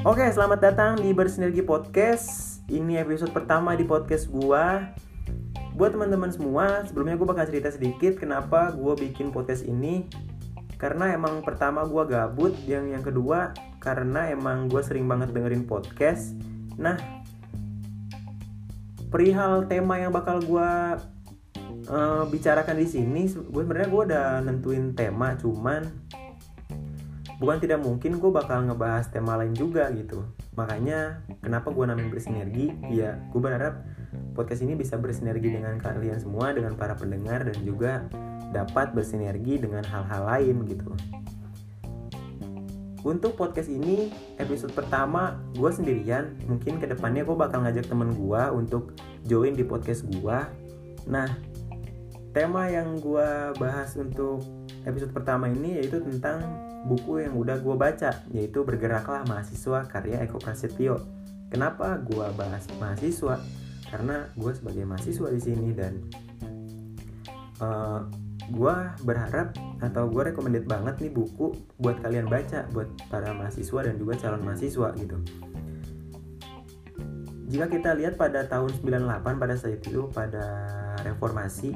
Oke, selamat datang di Bersinergi Podcast. Ini episode pertama di podcast gua. Buat teman-teman semua, sebelumnya gue bakal cerita sedikit kenapa gue bikin podcast ini. Karena emang pertama gue gabut, yang yang kedua karena emang gue sering banget dengerin podcast. Nah, perihal tema yang bakal gue uh, bicarakan di sini, gue sebenarnya gue udah nentuin tema, cuman bukan tidak mungkin gue bakal ngebahas tema lain juga gitu. Makanya kenapa gue namain bersinergi? Ya gue berharap podcast ini bisa bersinergi dengan kalian semua dengan para pendengar dan juga dapat bersinergi dengan hal-hal lain gitu. Untuk podcast ini episode pertama gue sendirian. Mungkin ke depannya gue bakal ngajak temen gue untuk join di podcast gue nah tema yang gue bahas untuk episode pertama ini yaitu tentang buku yang udah gue baca yaitu Bergeraklah Mahasiswa karya Eko Prasetyo. Kenapa gue bahas mahasiswa? Karena gue sebagai mahasiswa di sini dan uh, eh, gue berharap atau gue recommended banget nih buku buat kalian baca buat para mahasiswa dan juga calon mahasiswa gitu. Jika kita lihat pada tahun 98 pada saat itu pada reformasi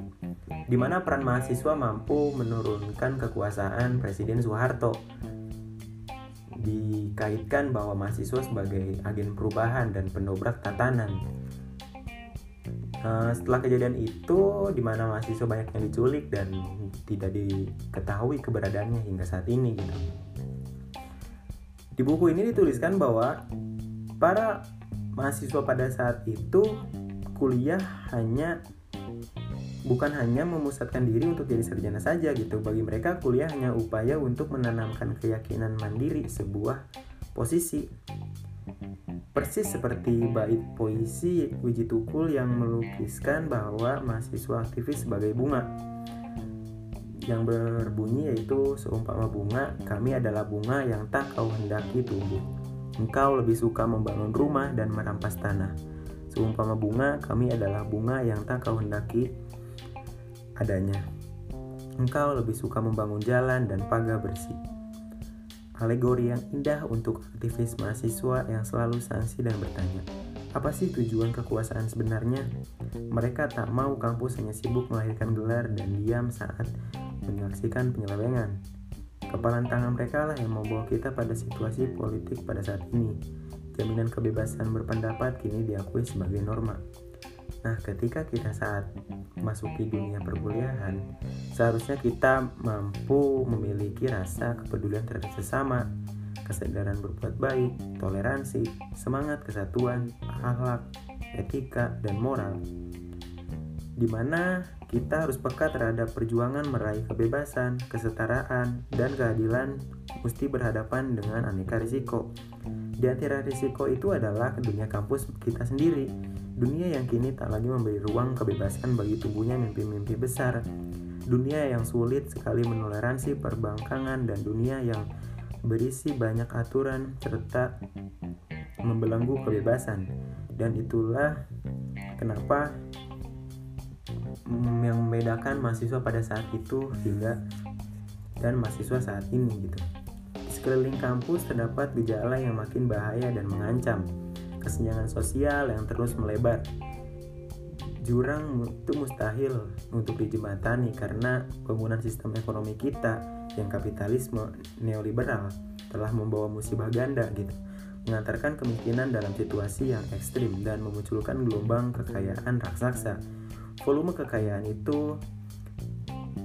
di mana peran mahasiswa mampu menurunkan kekuasaan Presiden Soeharto. Dikaitkan bahwa mahasiswa sebagai agen perubahan dan pendobrak tatanan. Uh, setelah kejadian itu, di mana mahasiswa banyak yang diculik dan tidak diketahui keberadaannya hingga saat ini, gitu. Di buku ini dituliskan bahwa para mahasiswa pada saat itu kuliah hanya bukan hanya memusatkan diri untuk jadi sarjana saja gitu. Bagi mereka kuliah hanya upaya untuk menanamkan keyakinan mandiri sebuah posisi. Persis seperti bait puisi Wiji Tukul yang melukiskan bahwa mahasiswa aktivis sebagai bunga yang berbunyi yaitu seumpama bunga, kami adalah bunga yang tak kau hendaki tumbuh. Engkau lebih suka membangun rumah dan merampas tanah. Seumpama bunga, kami adalah bunga yang tak kau hendaki adanya. Engkau lebih suka membangun jalan dan pagar bersih. Alegori yang indah untuk aktivis mahasiswa yang selalu sanksi dan bertanya, apa sih tujuan kekuasaan sebenarnya? Mereka tak mau kampus hanya sibuk melahirkan gelar dan diam saat menyaksikan penyelewengan. Kepalan tangan mereka lah yang membawa kita pada situasi politik pada saat ini. Jaminan kebebasan berpendapat kini diakui sebagai norma. Nah, ketika kita saat masuki dunia perkuliahan, seharusnya kita mampu memiliki rasa kepedulian terhadap sesama, kesadaran berbuat baik, toleransi, semangat kesatuan, akhlak, etika, dan moral. Di mana kita harus peka terhadap perjuangan meraih kebebasan, kesetaraan, dan keadilan mesti berhadapan dengan aneka risiko. Di antara risiko itu adalah dunia kampus kita sendiri, Dunia yang kini tak lagi memberi ruang kebebasan bagi tubuhnya mimpi-mimpi besar. Dunia yang sulit sekali menoleransi perbangkangan dan dunia yang berisi banyak aturan serta membelenggu kebebasan. Dan itulah kenapa yang membedakan mahasiswa pada saat itu hingga dan mahasiswa saat ini gitu. Sekeliling kampus terdapat gejala yang makin bahaya dan mengancam kesenjangan sosial yang terus melebar. Jurang itu mustahil untuk dijembatani karena bangunan sistem ekonomi kita yang kapitalisme neoliberal telah membawa musibah ganda gitu mengantarkan kemungkinan dalam situasi yang ekstrim dan memunculkan gelombang kekayaan raksasa. Volume kekayaan itu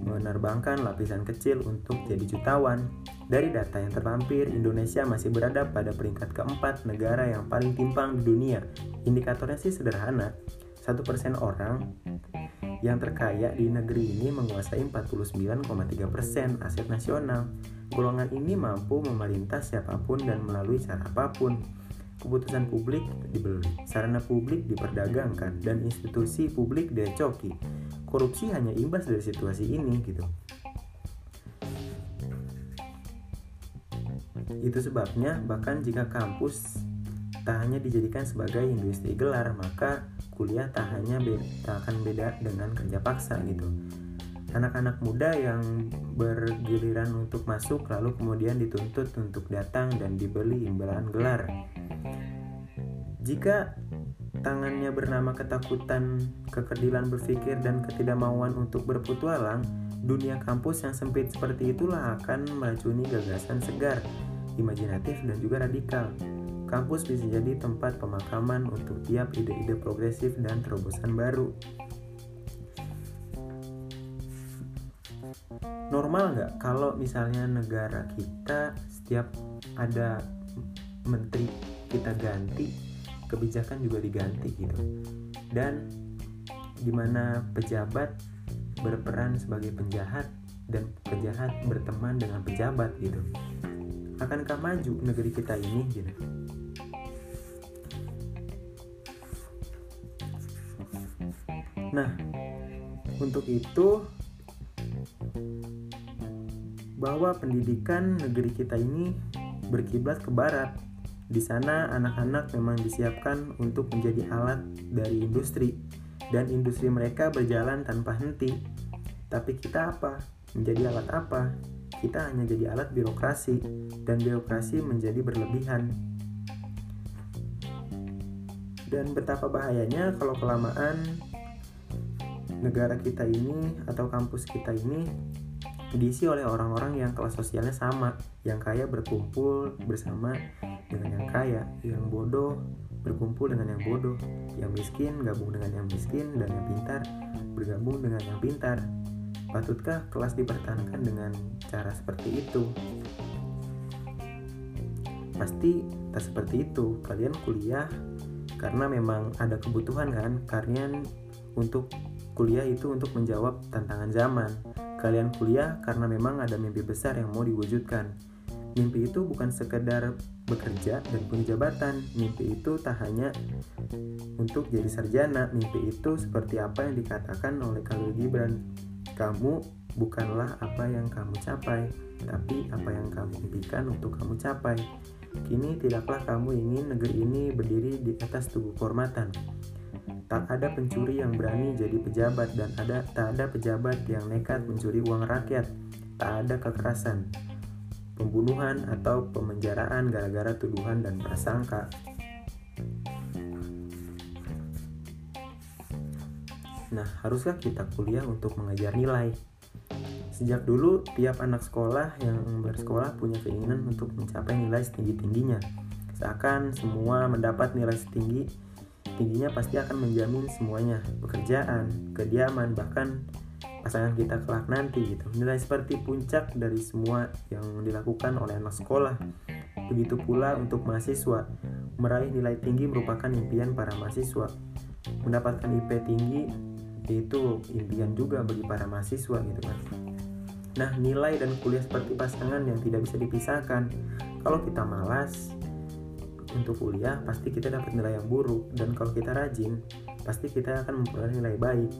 menerbangkan lapisan kecil untuk jadi jutawan dari data yang terlampir, Indonesia masih berada pada peringkat keempat negara yang paling timpang di dunia. Indikatornya sih sederhana, 1% orang yang terkaya di negeri ini menguasai 49,3% aset nasional. Golongan ini mampu memerintah siapa pun dan melalui cara apa pun. Keputusan publik dibeli, sarana publik diperdagangkan, dan institusi publik direcoki. Korupsi hanya imbas dari situasi ini gitu. Itu sebabnya bahkan jika kampus tak hanya dijadikan sebagai industri gelar, maka kuliah tak hanya beda, tak akan beda dengan kerja paksa gitu. anak-anak muda yang bergiliran untuk masuk lalu kemudian dituntut untuk datang dan dibeli imbalan gelar. Jika tangannya bernama ketakutan, kekerdilan berpikir, dan ketidakmauan untuk berpetualang, dunia kampus yang sempit seperti itulah akan meracuni gagasan segar, imajinatif, dan juga radikal. Kampus bisa jadi tempat pemakaman untuk tiap ide-ide progresif dan terobosan baru. Normal nggak kalau misalnya negara kita setiap ada menteri kita ganti, kebijakan juga diganti gitu. Dan di mana pejabat berperan sebagai penjahat dan penjahat berteman dengan pejabat gitu. Akankah maju negeri kita ini gitu? Nah, untuk itu bahwa pendidikan negeri kita ini berkiblat ke barat. Di sana anak-anak memang disiapkan untuk menjadi alat dari industri dan industri mereka berjalan tanpa henti. Tapi kita apa? Menjadi alat apa? Kita hanya jadi alat birokrasi dan birokrasi menjadi berlebihan. Dan betapa bahayanya kalau kelamaan negara kita ini atau kampus kita ini diisi oleh orang-orang yang kelas sosialnya sama, yang kaya berkumpul bersama dengan yang kaya, yang bodoh berkumpul dengan yang bodoh, yang miskin gabung dengan yang miskin dan yang pintar bergabung dengan yang pintar. Patutkah kelas dipertahankan dengan cara seperti itu? Pasti tak seperti itu. Kalian kuliah karena memang ada kebutuhan kan, kalian untuk kuliah itu untuk menjawab tantangan zaman. Kalian kuliah karena memang ada mimpi besar yang mau diwujudkan. Mimpi itu bukan sekedar bekerja dan punya jabatan. Mimpi itu tak hanya untuk jadi sarjana. Mimpi itu seperti apa yang dikatakan oleh Khalil Gibran. Kamu bukanlah apa yang kamu capai, tapi apa yang kamu impikan untuk kamu capai. Kini tidaklah kamu ingin negeri ini berdiri di atas tubuh kehormatan Tak ada pencuri yang berani jadi pejabat dan ada tak ada pejabat yang nekat mencuri uang rakyat. Tak ada kekerasan, pembunuhan atau pemenjaraan gara-gara tuduhan dan prasangka. Nah, haruskah kita kuliah untuk mengajar nilai? Sejak dulu, tiap anak sekolah yang bersekolah punya keinginan untuk mencapai nilai setinggi-tingginya. Seakan semua mendapat nilai setinggi tingginya pasti akan menjamin semuanya pekerjaan kediaman bahkan pasangan kita kelak nanti gitu. Nilai seperti puncak dari semua yang dilakukan oleh anak sekolah. Begitu pula untuk mahasiswa. Meraih nilai tinggi merupakan impian para mahasiswa. Mendapatkan IP tinggi itu impian juga bagi para mahasiswa gitu kan. Nah nilai dan kuliah seperti pasangan yang tidak bisa dipisahkan. Kalau kita malas untuk kuliah pasti kita dapat nilai yang buruk. Dan kalau kita rajin pasti kita akan memperoleh nilai baik.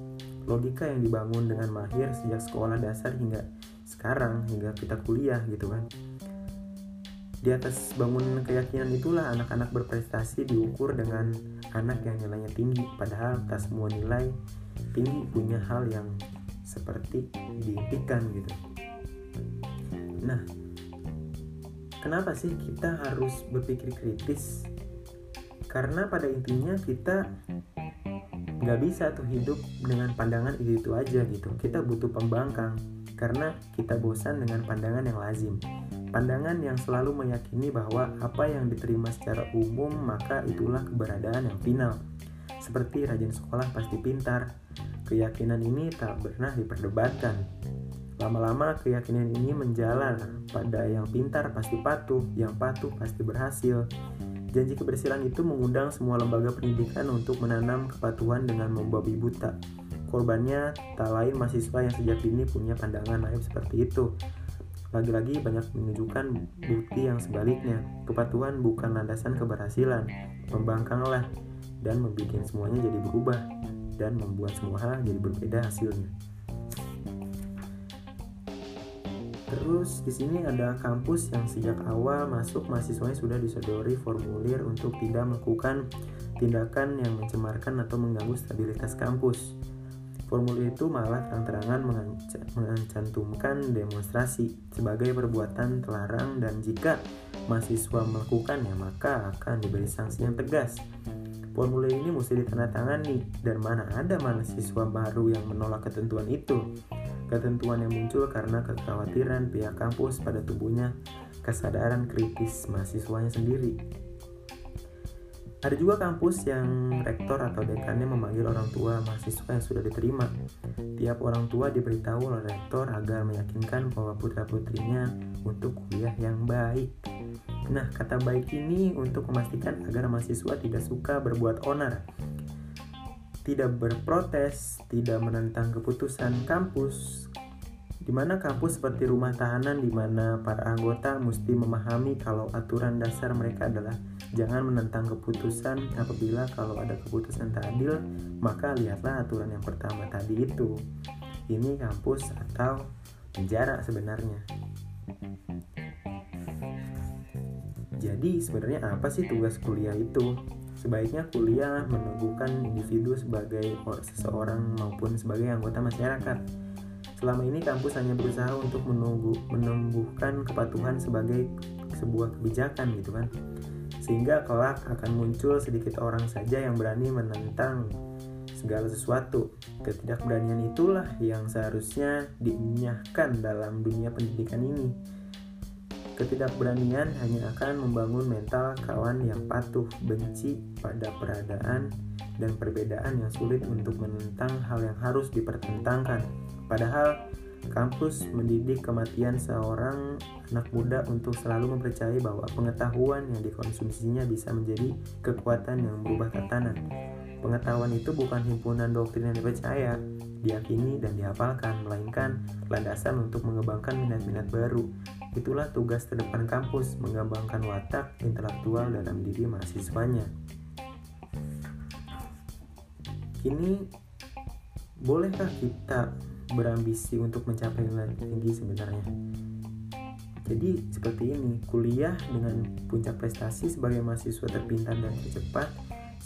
Logika yang dibangun dengan mahir sejak sekolah dasar hingga sekarang hingga kita kuliah gitu kan. Di atas bangun keyakinan itulah anak-anak berprestasi diukur dengan anak yang nilainya tinggi. Padahal tak semua nilai tinggi punya hal yang seperti diimpikan gitu. Nah Kenapa sih kita harus berpikir kritis? Karena pada intinya kita nggak bisa tuh hidup dengan pandangan itu itu aja gitu. Kita butuh pembangkang karena kita bosan dengan pandangan yang lazim. Pandangan yang selalu meyakini bahwa apa yang diterima secara umum maka itulah keberadaan yang final. Seperti rajin sekolah pasti pintar. Keyakinan ini tak pernah diperdebatkan Lama-lama keyakinan ini menjalan pada yang pintar pasti patuh, yang patuh pasti berhasil. Janji kebersihan itu mengundang semua lembaga pendidikan untuk menanam kepatuhan dengan membabi buta. Korbannya tak lain mahasiswa yang sejak dini punya pandangan naif seperti itu. Lagi-lagi banyak menunjukkan bukti yang sebaliknya. Kepatuhan bukan landasan keberhasilan. Membangkanglah dan membuat semuanya jadi berubah dan membuat semua hal jadi berbeda hasilnya. Terus di sini ada kampus yang sejak awal masuk mahasiswanya sudah disodori formulir untuk tidak melakukan tindakan yang mencemarkan atau mengganggu stabilitas kampus. Formulir itu malah terang-terangan mencantumkan demonstrasi sebagai perbuatan terlarang dan jika mahasiswa melakukannya maka akan diberi sanksi yang tegas. Formulir ini mesti ditandatangani dan mana ada mahasiswa baru yang menolak ketentuan itu. Ketentuan yang muncul karena kekhawatiran pihak kampus pada tubuhnya kesadaran kritis mahasiswanya sendiri. Ada juga kampus yang rektor atau dekannya memanggil orang tua mahasiswa yang sudah diterima. Tiap orang tua diberitahu oleh rektor agar meyakinkan bahwa putra-putrinya untuk kuliah yang baik. Nah, kata baik ini untuk memastikan agar mahasiswa tidak suka berbuat onar, tidak berprotes, tidak menentang keputusan kampus, di mana kampus seperti rumah tahanan di mana para anggota mesti memahami kalau aturan dasar mereka adalah Jangan menentang keputusan apabila kalau ada keputusan tak adil, maka lihatlah aturan yang pertama tadi itu. Ini kampus atau penjara sebenarnya. Jadi sebenarnya apa sih tugas kuliah itu? Sebaiknya kuliah menumbuhkan individu sebagai seseorang maupun sebagai anggota masyarakat. Selama ini kampus hanya berusaha untuk menunggu, menumbuhkan kepatuhan sebagai sebuah kebijakan gitu kan sehingga kelak akan muncul sedikit orang saja yang berani menentang segala sesuatu. Ketidakberanian itulah yang seharusnya dinyahkan dalam dunia pendidikan ini. Ketidakberanian hanya akan membangun mental kawan yang patuh benci pada peradaan dan perbedaan yang sulit untuk menentang hal yang harus dipertentangkan. Padahal Kampus mendidik kematian seorang anak muda untuk selalu mempercayai bahwa pengetahuan yang dikonsumsinya bisa menjadi kekuatan yang merubah tatanan. Pengetahuan itu bukan himpunan doktrin yang dipercaya, diyakini dan dihafalkan, melainkan landasan untuk mengembangkan minat-minat baru. Itulah tugas terdepan kampus, mengembangkan watak intelektual dalam diri mahasiswanya. Kini, bolehkah kita berambisi untuk mencapai nilai tinggi sebenarnya. Jadi seperti ini, kuliah dengan puncak prestasi sebagai mahasiswa terpintar dan tercepat,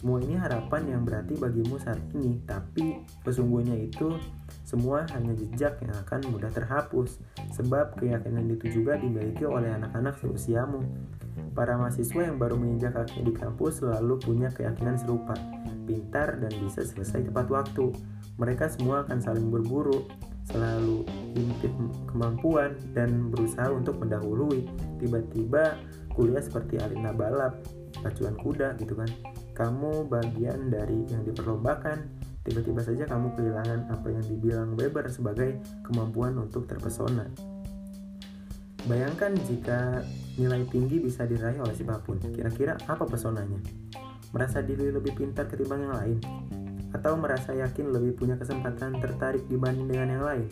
semua ini harapan yang berarti bagimu saat ini, tapi sesungguhnya itu semua hanya jejak yang akan mudah terhapus, sebab keyakinan itu juga dimiliki oleh anak-anak seusiamu. Para mahasiswa yang baru menginjak kaki di kampus selalu punya keyakinan serupa, pintar dan bisa selesai tepat waktu mereka semua akan saling berburu, selalu intip kemampuan dan berusaha untuk mendahului. Tiba-tiba kuliah seperti arena balap, pacuan kuda gitu kan. Kamu bagian dari yang diperlombakan, tiba-tiba saja kamu kehilangan apa yang dibilang Weber sebagai kemampuan untuk terpesona. Bayangkan jika nilai tinggi bisa diraih oleh siapa pun, kira-kira apa pesonanya? Merasa diri lebih pintar ketimbang yang lain? atau merasa yakin lebih punya kesempatan tertarik dibanding dengan yang lain.